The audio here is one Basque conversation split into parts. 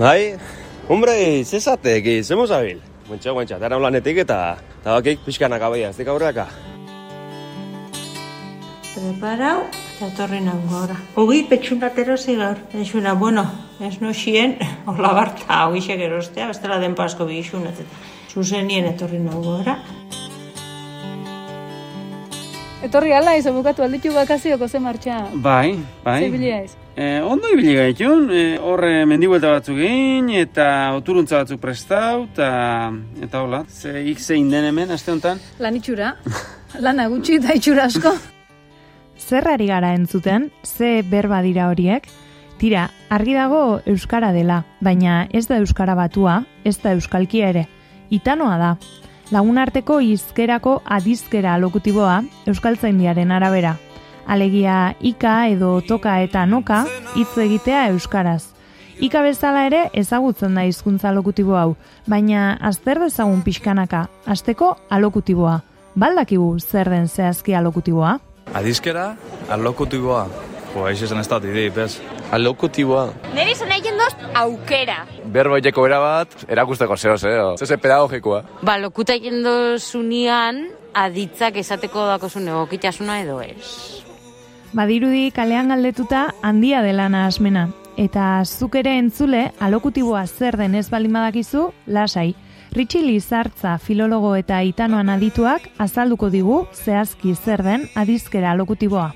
Bai, hombre, zezatek, zemos abil. Guentxa, guentxa, dara lanetik eta tabakik pixkanak abaia, ez dik aurreaka. Preparau, eta etorri nago gora. Ogi petxunat erosi gaur. Eixuna, bueno, ez no xien, hola barta, ogisek erostea, bestela den pasko bixunat eta zuzenien etorri nago gora. Etorri ala, izo bukatu alditu bakazioko ze martxa. Bai, bai. Zibilia ez. Eh, ondo ibili gaitun, eh, horre mendibuelta batzuk egin, eta oturuntza batzuk prestau, eta, eta hola, ze ik zein den hemen, aste honetan. Lan itxura. Lana gutxi eta itxura asko. Zer ari gara entzuten, ze berba dira horiek? Tira, argi dago euskara dela, baina ez da euskara batua, ez da euskalkia ere. Itanoa da. Lagunarteko izkerako adizkera alokutiboa euskaltzaindiaren arabera. Alegia ika edo toka eta noka hitz egitea euskaraz. Ika bezala ere ezagutzen da hizkuntza alokutibo hau, baina azter dezagun pixkanaka, asteko alokutiboa. Baldakigu zer den zehazki alokutiboa? Adizkera, alokutiboa. Jo, aiz esan ez da pez. Alokutiboa. Neri zona egin doz aukera. Berbo egiteko era bat, erakusteko zehoz, eh? Zeze pedagogikoa. Ba, lokuta egin dozunian, aditzak esateko dakozun egokitasuna edo ez. Badirudi kalean galdetuta handia dela nahasmena. Eta zuk ere entzule alokutiboa zer den ez baldin badakizu, lasai. Ritxi Lizartza filologo eta itanoan adituak azalduko digu zehazki zer den adizkera alokutiboa.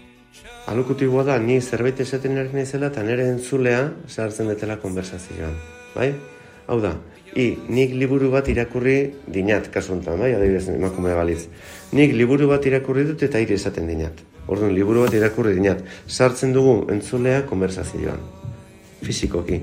Alokutiboa da, ni zerbait esaten ari naizela eta nire entzulea sartzen detela konversazioan. Bai? Hau da, i, nik liburu bat irakurri dinat, kasu honetan, bai, adibidez, emakume baliz. Nik liburu bat irakurri dut eta ire esaten dinat. Orduan, liburu bat irakurri dinat. Sartzen dugu entzulea konversazioan. Fizikoki.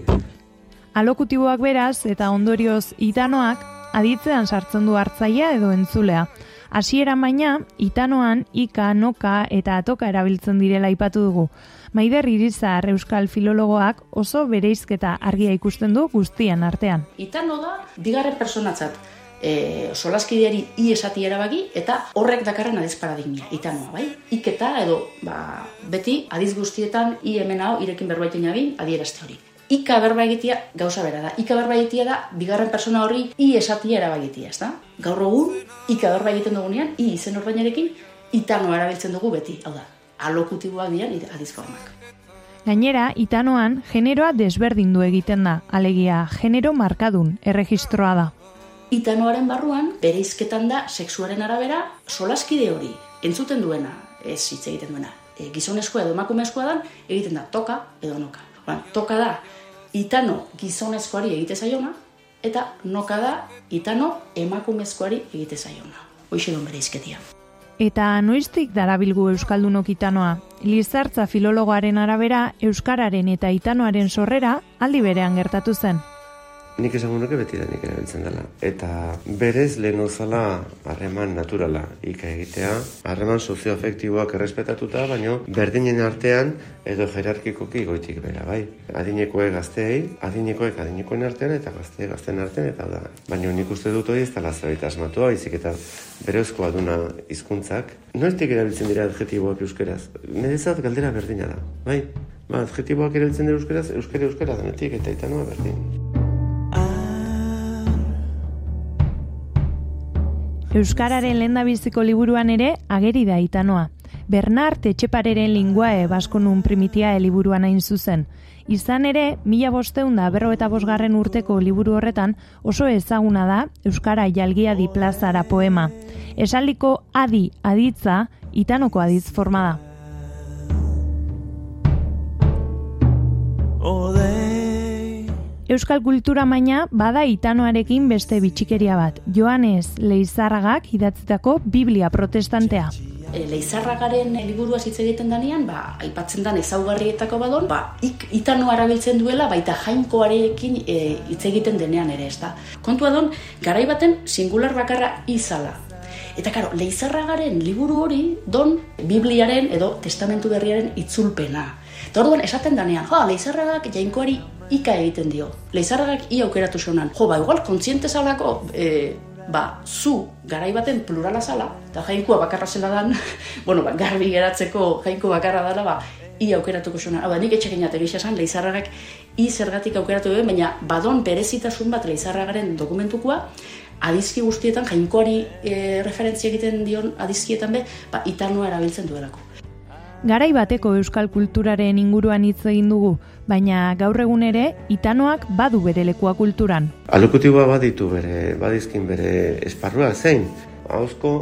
Alokutiboak beraz eta ondorioz itanoak aditzean sartzen du hartzaia edo entzulea. Hasieran baina, itanoan, ika, noka eta atoka erabiltzen direla aipatu dugu. Maider Irizar Euskal Filologoak oso bereizketa argia ikusten du guztien artean. Itano da, bigarren personatzat, e, solaskideari i esati erabaki, eta horrek dakarren adiz paradigmia, itanoa, bai? Iketa edo, ba, beti, adiz guztietan, i hemen hau, irekin berbaitu nabin, adierazte hori. Ika berba egitea gauza bera da. Ika berba egitea da bigarren persona horri i esatia erabagitia, ez da? Gaur egun, ika berba egiten dugunean, i izen ordainarekin, itanoa erabiltzen dugu beti. Hau da, alokutiboak dian adizkormak. Gainera, itanoan, generoa desberdindu egiten da, alegia, genero markadun, erregistroa da. Itanoaren barruan, bere izketan da, sexuaren arabera, solaskide hori, entzuten duena, ez hitz egiten duena. E, gizonezkoa edo emakumezkoa da, egiten da toka edo noka. Ba, toka da, itano gizonezkoari egite zaiona, eta noka da, itano emakumezkoari egite zaiona. Hoixe don bere izketia. Eta noiztik darabilgu Euskaldunok itanoa? Lizartza filologoaren arabera, Euskararen eta itanoaren sorrera aldi berean gertatu zen. Nik esango nuke beti da nik erabiltzen dela. Eta berez lehen ozala harreman naturala ika egitea, harreman sozioafektiboak errespetatuta, baino berdinen artean edo jerarkikoki goitik bera, bai. Adinekoek gazteei, adinekoek adinekoen artean eta gazte gazten artean eta da. Baina nik uste dut hori ez dela zerbait asmatua, baizik eta berezkoa duna hizkuntzak. Noiztik erabiltzen dira adjetiboak euskeraz? Nerezat galdera berdina da, bai. Ba, adjetiboak erabiltzen dira euskeraz, euskara euskara denetik eta itanoa berdin. Euskararen lehendabiziko liburuan ere ageri da itanoa. Bernard Etxepareren linguae baskonun primitia liburuan hain zuzen. Izan ere, mila bosteun da berro eta bosgarren urteko liburu horretan oso ezaguna da Euskara jalgia di plazara poema. Esaldiko adi aditza itanoko adiz forma da. Euskal kultura maina bada itanoarekin beste bitxikeria bat. Joanes Leizarragak idatzitako Biblia protestantea. E, Leizarragaren liburua hitz egiten danean, ba, aipatzen dan ezaugarrietako badon, ba, ik, itanoa erabiltzen duela, baita jainkoarekin e, hitz egiten denean ere, ez da. Kontua don, garai baten singular bakarra izala. Eta karo, Leizarragaren liburu hori don Bibliaren edo Testamentu berriaren itzulpena. Eta orduan esaten danean, jo, Leizarragak jainkoari ika egiten dio. Leizarragak i aukeratu zeunan. Jo, ba, igual, kontziente zalako, e, ba, zu garai baten plurala zala, eta jainkoa bakarra zela dan, bueno, ba, garbi geratzeko jainko bakarra dela, ba, i aukeratuko zuen. Hau da, nik etxekin jate gisa esan, leizarragak i zergatik aukeratu duen, baina badon berezitasun bat leizarragaren dokumentukoa, adizki guztietan, jainkoari e, referentzia egiten dion adizkietan be, ba, itanua erabiltzen duelako. Garai bateko euskal kulturaren inguruan hitz egin dugu, baina gaur egun ere itanoak badu bere lekua kulturan. Alokutiboa baditu bere, badizkin bere esparrua zein, hauzko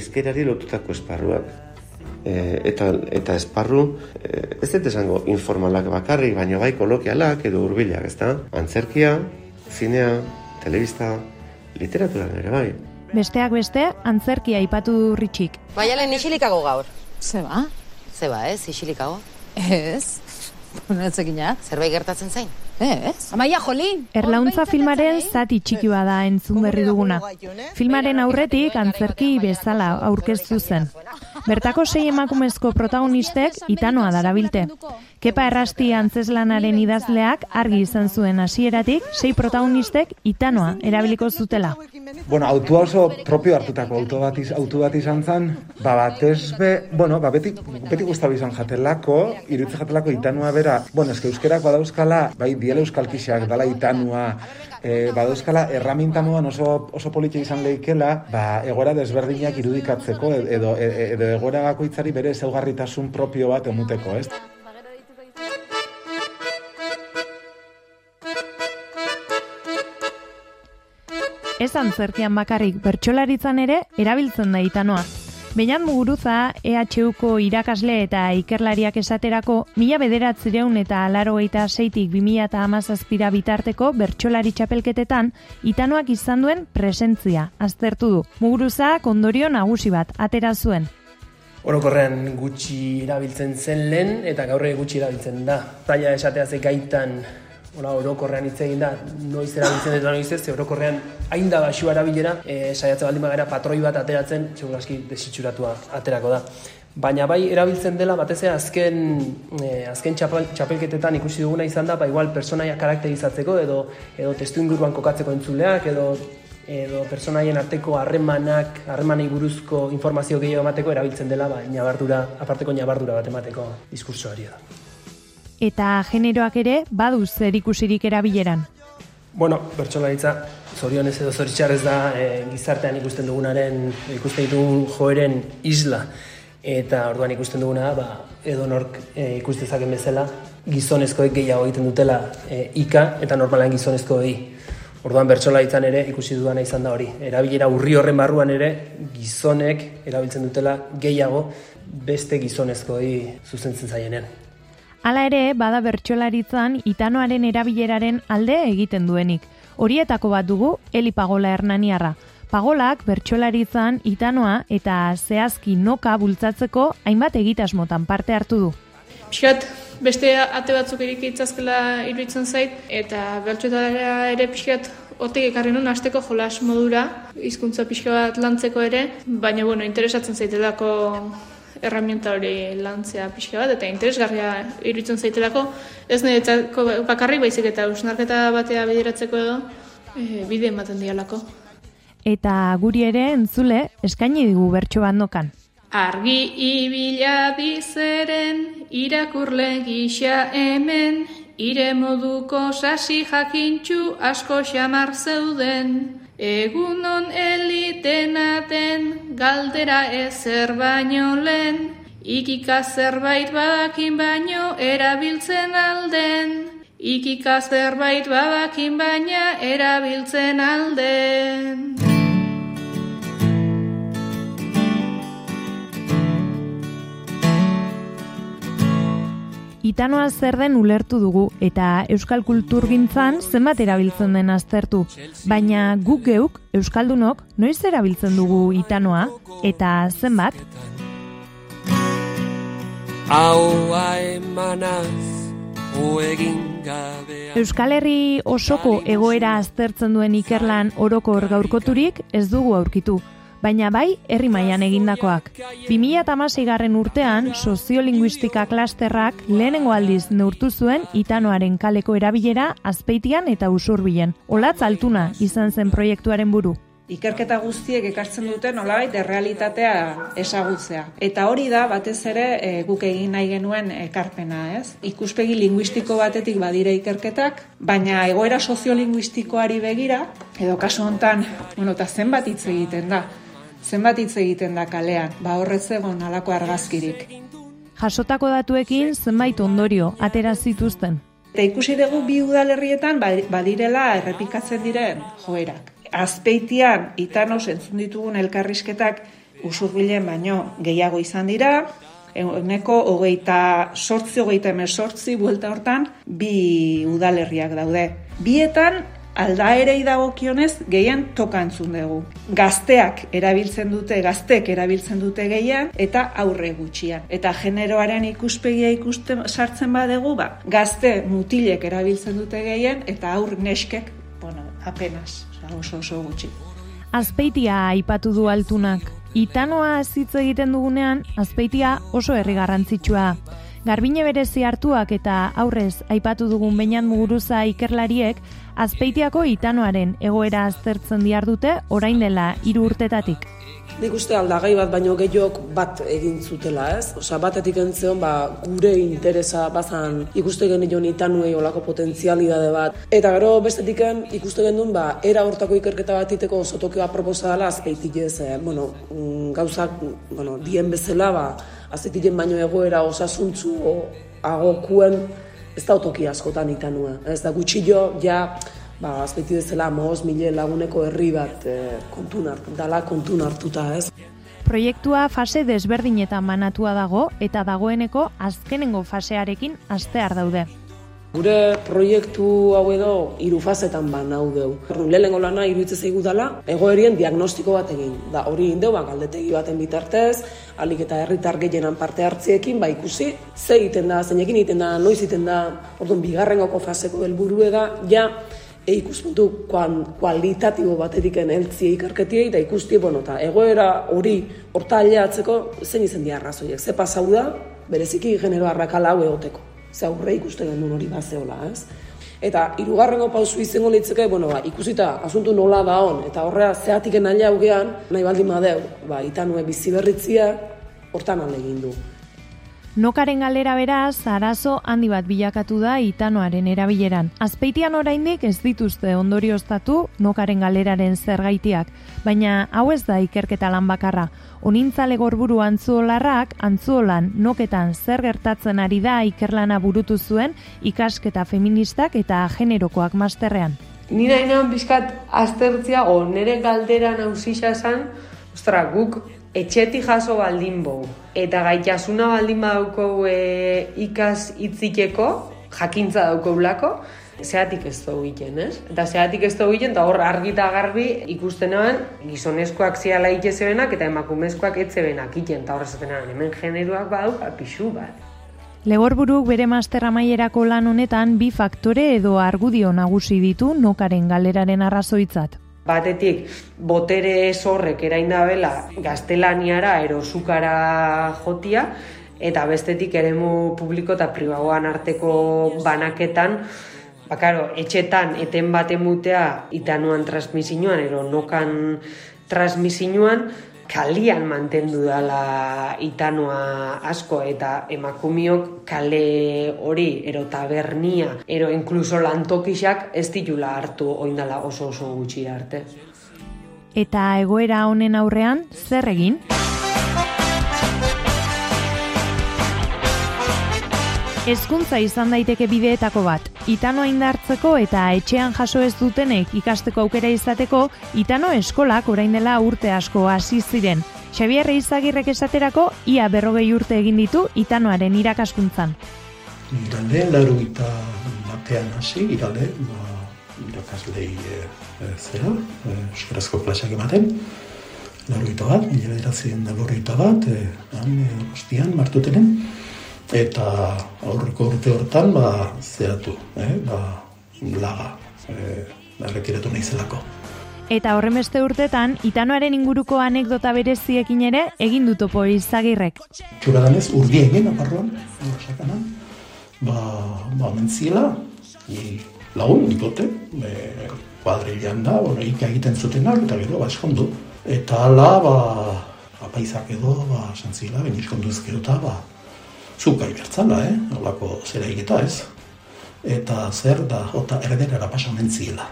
ezkerari lotutako esparruak. E, eta, eta esparru, e, ez dut esango informalak bakarrik, baina bai kolokialak edo hurbilak, ezta? Antzerkia, zinea, telebista, literatura ere bai. Besteak beste, antzerkia aipatu du ritxik. Baialen isilikago gaur. Zeba? Zeba, ez, isilikago. Ez. Netzekina. Zerbait gertatzen zain? Ez. Amaia jolin. Erlauntza filmaren zati txiki bada entzun berri duguna. Filmaren aurretik antzerki bezala aurkeztu zen. Bertako sei emakumezko protagonistek itanoa darabilte. Kepa errasti antzeslanaren idazleak argi izan zuen hasieratik sei protagonistek itanoa erabiliko zutela. Bueno, autua oso propio hartutako auto bat, iz, auto bat izan zen, ba batez be, bueno, ba beti, beti guztabu izan jatelako, irutze jatelako itanua bera, bueno, eske euskerak badauzkala, bai, diele euskalkixak, dala itanua, e, badauzkala erraminta moduan oso, oso politia izan leikela, ba, egoera desberdinak irudikatzeko, edo, edo, edo egoera bakoitzari bere zeugarritasun propio bat emuteko, ez? Ez antzerkian bakarrik bertsolaritzan ere erabiltzen da itanoa. Beinat muguruza, EHUko irakasle eta ikerlariak esaterako, mila bederatzireun eta alaro geita seitik bimila eta amazazpira bitarteko bertsolari txapelketetan, itanoak izan duen presentzia, aztertu du. Muguruza kondorio nagusi bat, atera zuen. Orokorrean gutxi erabiltzen zen lehen eta gaur gutxi erabiltzen da. Zaila esatea ze gaitan Ola, orokorrean hitz egin da, noiz erabiltzen eta noiz ez, orokorrean hain da basua erabilera, e, saiatze baldin bagara patroi bat ateratzen, seguraski desitxuratua aterako da. Baina bai erabiltzen dela batez ere azken e, azken txapel, txapelketetan ikusi duguna izan da, ba igual personaia karakterizatzeko edo edo testu inguruan kokatzeko entzuleak edo edo personaien arteko harremanak, harremanei buruzko informazio gehiago emateko erabiltzen dela, ba ñabardura, aparteko ñabardura bat emateko diskursoari da eta generoak ere badu zer ikusirik erabileran. Bueno, bertsolaritza zorionez edo zoritxarrez da e, gizartean ikusten dugunaren, ikusten ditugun joeren isla. Eta orduan ikusten duguna, ba, edo nork e, ikustezaken bezala, gizonezkoek gehiago egiten dutela e, ika eta normalan gizonezkoei. Orduan bertsolaritzan ere ikusi dudana izan da hori. Erabilera urri horren barruan ere gizonek erabiltzen dutela gehiago beste gizonezkoei zuzentzen zaienen. Hala ere, bada bertsolaritzan itanoaren erabileraren alde egiten duenik. Horietako bat dugu, Eli Pagola Hernaniarra. Pagolak bertsolaritzan itanoa eta zehazki noka bultzatzeko hainbat egitasmotan parte hartu du. Piskat, beste ate batzuk erik itzazkela iruditzen zait, eta bertsolaritzara ere piskat Otik ekarri nun asteko jolas modura, hizkuntza pixka bat lantzeko ere, baina bueno, interesatzen zaitelako erramienta hori lantzea pixka bat, eta interesgarria iruditzen zaitelako, ez niretzako bakarrik baizik eta usnarketa batea bideratzeko edo, e, bide ematen dialako. Eta guri ere entzule eskaini digu bertso bandokan. Argi ibila bizeren irakurle gisa hemen, ire moduko sasi jakintxu asko xamar zeuden. Egunon elitenaten galdera ezer baino lehen, ikika zerbait badakin baino erabiltzen alden. Ikika zerbait badakin baina erabiltzen alden. Itanoa zer den ulertu dugu eta euskal kulturgintzan zenbat erabiltzen den aztertu. Baina guk geuk, euskaldunok, noiz erabiltzen dugu itanoa eta zenbat? Euskal Herri osoko egoera aztertzen duen ikerlan orokor gaurkoturik ez dugu aurkitu baina bai herri mailan egindakoak. 2016 garren urtean soziolinguistika klasterrak lehenengo aldiz neurtu zuen itanoaren kaleko erabilera azpeitian eta usurbilen. Olatz altuna izan zen proiektuaren buru. ikerketa guztiek ekartzen dute nolabait errealitatea ezagutzea. Eta hori da batez ere e, guk egin nahi genuen ekarpena, ez? Ikuspegi linguistiko batetik badire ikerketak, baina egoera soziolinguistikoari begira, edo kasu hontan, bueno, eta zenbat hitz egiten da, zenbat hitz egiten da kalean, ba horrez egon alako argazkirik. Jasotako datuekin zenbait ondorio atera zituzten. Eta ikusi dugu bi udalerrietan badirela errepikatzen diren joerak azpeitian itanos entzun ditugun elkarrizketak usurbilen baino gehiago izan dira, eguneko hogeita sortzi, hogeita emesortzi, buelta hortan, bi udalerriak daude. Bietan, aldaerei dagokionez gehien toka entzun dugu. Gazteak erabiltzen dute, gaztek erabiltzen dute gehien, eta aurre gutxian. Eta generoaren ikuspegia ikusten sartzen badegu, ba, gazte mutilek erabiltzen dute gehien, eta aur neskek, bueno, apenas oso oso gutxi. Azpeitia aipatu du altunak. Itanoa zitz egiten dugunean, azpeitia oso herri garrantzitsua. Garbine berezi hartuak eta aurrez aipatu dugun beinan muguruza ikerlariek, azpeitiako itanoaren egoera aztertzen diar dute orain dela hiru urtetatik. Nik uste aldagai bat baino gehiok bat egin zutela, ez? Osa, batetik entzeon, ba, gure interesa bazan ikuste genion itanuei olako potentzialidade bat. Eta gero bestetik ikuste genuen, ba, era hortako ikerketa bat iteko oso tokioa proposa dela azpeitik ez, eh? bueno, mm, gauzak, bueno, dien bezala, ba, azpeitik baino egoera osasuntzu o, agokuen, ez da otoki askotan itanua. Ez da gutxillo, ja, ba, azpeti bezala moz mile laguneko herri bat e, kontun hartu, dala kontun hartuta, ez? Proiektua fase desberdinetan manatua dago eta dagoeneko azkenengo fasearekin astear daude. Gure proiektu hau edo hiru fasetan banau deu. Lehenengo lana iruditzen zaigu dela egoerien diagnostiko bat egin. Da hori indeu ba galdetegi baten bitartez, alik eta herritar gehienan parte hartziekin ba ikusi ze egiten da, zeinekin egiten da, noiz egiten da. Orduan bigarrengoko faseko helburu da ja e ikuspuntu kuan, kualitatibo batetik eltzi ikarketiei, da ikusti, bueno, eta egoera hori horta zein izen di arrazoiek. Ze pasau da, bereziki genero arrakala hau egoteko. Ze aurre ikuste genuen hori bazeola, ez? Eta hirugarrengo pausu izango litzeke, bueno, ba, ikusita asuntu nola da on, eta horrea zeatiken aila haugean, nahi baldin badeu, ba, itanue bizi berritzia, hortan alde egin du. Nokaren galera beraz, arazo handi bat bilakatu da itanoaren erabileran. Azpeitian oraindik ez dituzte ondorioztatu nokaren galeraren zergaitiak, baina hau ez da ikerketa lan bakarra. Onintzale gorburu antzuolarrak, antzuolan noketan zer gertatzen ari da ikerlana burutu zuen ikasketa feministak eta generokoak masterrean. Ni nahi bizkat aztertzia, o nere galdera nausisa esan, ostra, guk etxeti jaso baldin bau. Eta gaitasuna baldin badauko e, ikas itzikeko, jakintza dauko blako, zeatik ez dugu egiten, ez? Eta zeatik ez dugu egiten, eta hor argita garbi ikusten eban, gizonezkoak ziala itezebenak eta emakumezkoak etzebenak iten, eta horrez hemen generoak badu, pixu bat. Legorburuk bere master amaierako lan honetan bi faktore edo argudio nagusi ditu nokaren galeraren arrazoitzat batetik botere zorrek erain da bela gaztelaniara erosukara jotia, eta bestetik eremu publiko eta pribagoan arteko banaketan, bakaro, etxetan eten baten mutea itanuan transmisinuan, ero nokan transmisinuan, kalian mantendu dala itanua asko eta emakumiok kale hori ero tabernia ero inkluso lantokixak ez ditula hartu oindala oso oso gutxi arte. Eta egoera honen aurrean zer egin? Hezkuntza izan daiteke bideetako bat. Itano indartzeko eta etxean jaso ez dutenek ikasteko aukera izateko, Itano eskolak orain dela urte asko hasi ziren. Xabier Izagirrek esaterako ia berrogei urte egin ditu Itanoaren irakaskuntzan. Iralde, laru eta batean hasi, iralde, ba, irakaslei e, e, zera, e, euskarazko klaseak ematen. Eta bat, mila bederazien da bat, e, han, e, martutenen eta aurreko urte hortan ba zeatu, eh, ba laga, eh, ba, retiratu naizelako. Eta horren beste urtetan, itanoaren inguruko anekdota bereziekin ere egin du topo izagirrek. Txura ganez, urdi egin, aparroan, sakana, ba, ba mentziela, i, lagun, dikote, be, kuadrilan da, bueno, egiten zutenak, eta gero, ba, eskondu. Eta ala, ba, apaizak edo, ba, santzila, ben eskondu ezkero eta, ba, zuka ibertzala, eh? Olako zera egita ez. Eta zer da, jota erderara pasamentziela.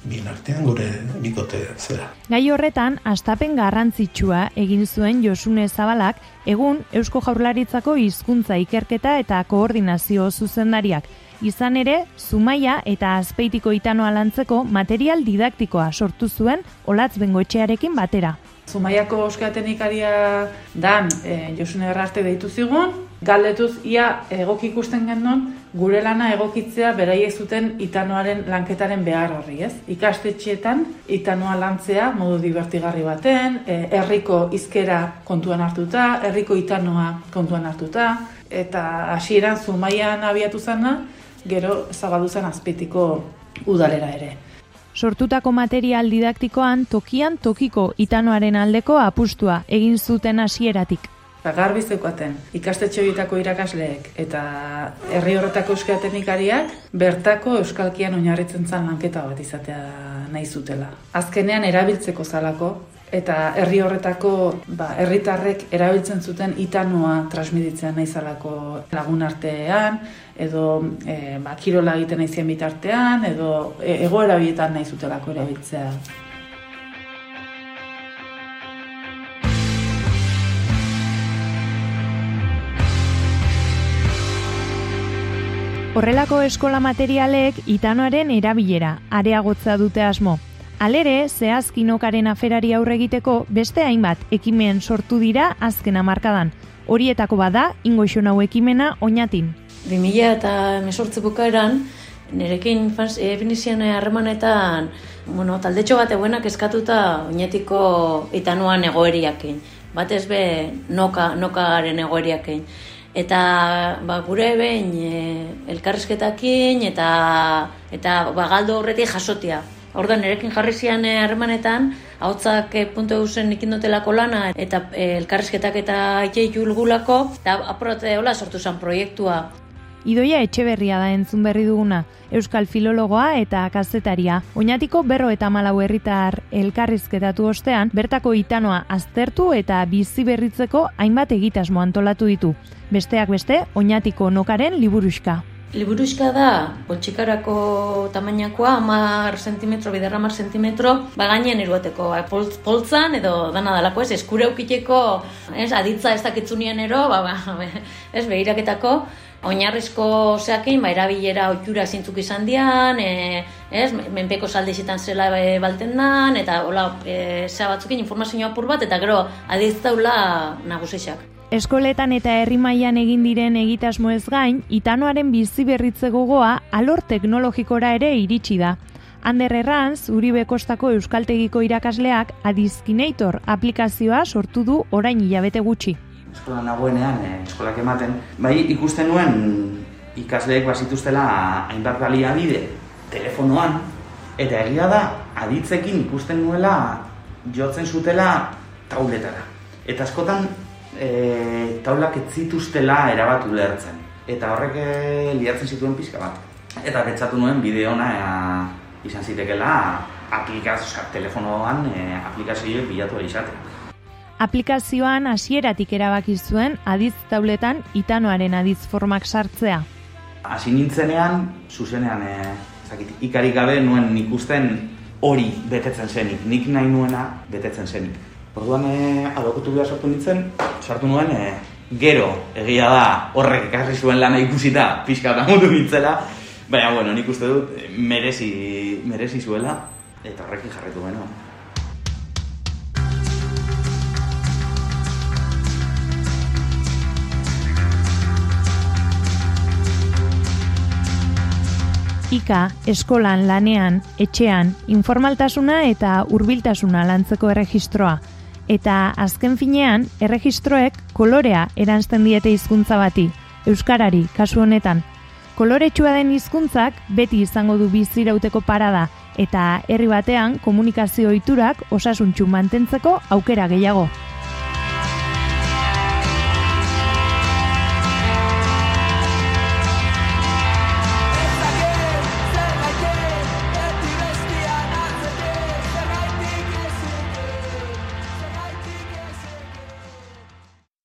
Bien artean gure bikote zera. Gai horretan, astapen garrantzitsua egin zuen Josune Zabalak, egun Eusko Jaurlaritzako hizkuntza ikerketa eta koordinazio zuzendariak. Izan ere, Zumaia eta Azpeitiko itanoa lantzeko material didaktikoa sortu zuen Olatz Bengoetxearekin batera. Zumaiako euskatenikaria dan e, Josune Errarte deitu zigun, galdetuz ia egoki ikusten gendon, gure lana egokitzea beraiek zuten itanoaren lanketaren behar horri, ez? Ikastetxeetan itanoa lantzea modu divertigarri baten, e, herriko hizkera kontuan hartuta, herriko itanoa kontuan hartuta, eta hasieran Zumaian abiatu zana, gero zabaldu zen azpitiko udalera ere. Sortutako material didaktikoan tokian tokiko itanoaren aldeko apustua egin zuten hasieratik. Ba, garbi zeukaten, ikastetxe horietako irakasleek eta herri horretako euskal teknikariak bertako euskalkian oinarritzen zan lanketa bat izatea nahi zutela. Azkenean erabiltzeko zalako eta herri horretako ba, herritarrek erabiltzen zuten itanoa transmititzen nahi zalako lagun artean, edo e, ba, kirola egiten nahi bitartean, edo e, egoera bietan nahi zutelako erabiltzea. Horrelako eskola materialek itanoaren erabilera areagotza dute asmo. Alere, zehazkinokaren aferari aurre egiteko beste hainbat ekimen sortu dira azken hamarkadan. Horietako bada, ingoixo nau ekimena oinatin. 2000 eta mesortze bukaeran, nirekin finizian harremanetan, bueno, taldetxo bat eguenak eskatuta oinetiko itanuan egoeriakin. Batez be, noka, nokaren egoeriakin eta ba, gure behin e, elkarrizketakin eta eta ba, galdo horretik jasotia. Orduan erekin jarri zian e, harremanetan, hautzak e, puntu eusen ikindotelako lana eta e, elkarrizketak eta itxei julgulako, eta aprote hola sortu zen proiektua. Idoia Etxeberria da entzun berri duguna, Euskal Filologoa eta kazetaria. Oinatiko berro eta malau herritar elkarrizketatu ostean, bertako itanoa aztertu eta bizi berritzeko hainbat egitasmo antolatu ditu. Besteak beste, oinatiko nokaren liburuska. Liburuska da, poltsikarako tamainakoa, amar sentimetro, biderra amar sentimetro, bagainen eruateko, ba, poltzan edo dana dalako, ez, eskure ez, aditza ez dakitzunian ero, ba, ba, ez, behiraketako, oinarrizko zeakin, ba, erabilera oitura zintzuk izan dian, e, ez, menpeko saldezetan zela e, balten dan, eta hola, e, zea batzukin informazioa apur bat, eta gero adiztaula nagusixak. Eskoletan eta herri mailan egin diren egitasmo ez gain, itanoaren bizi berritze gogoa alor teknologikora ere iritsi da. Ander Erranz, Uribe Kostako Euskaltegiko irakasleak Adizkinator aplikazioa sortu du orain hilabete gutxi eskola nagoenean, e, eskolak ematen, bai ikusten nuen ikasleek bazituztela hainbat baliabide telefonoan, eta egia da, aditzekin ikusten nuela jotzen zutela tauletara. Eta askotan e, taulak ez zituztela erabatu lehertzen. Eta horrek e, liatzen zituen pixka bat. Eta betzatu nuen bideona e, izan zitekela aplikazio, telefonoan e, aplikazioek bilatu izatea. Aplikazioan hasieratik erabaki zuen adiz tauletan itanoaren adiz formak sartzea. Hasi nintzenean, zuzenean, e, zakit, ikarik gabe nuen ikusten hori betetzen zenik, nik nahi nuena betetzen zenik. Orduan e, adokutu behar sartu nintzen, sartu nuen e, gero egia da horrek ekarri zuen lana ikusita pixka eta mutu nintzela, baina bueno, nik uste dut merezi, merezi zuela eta horrekin jarretu beno. Ika, eskolan, lanean, etxean, informaltasuna eta hurbiltasuna lantzeko erregistroa. Eta azken finean, erregistroek kolorea eranzten diete hizkuntza bati, euskarari, kasu honetan. Koloretsua den hizkuntzak beti izango du bizirauteko parada eta herri batean komunikazio ohiturak osasuntsu mantentzeko aukera gehiago.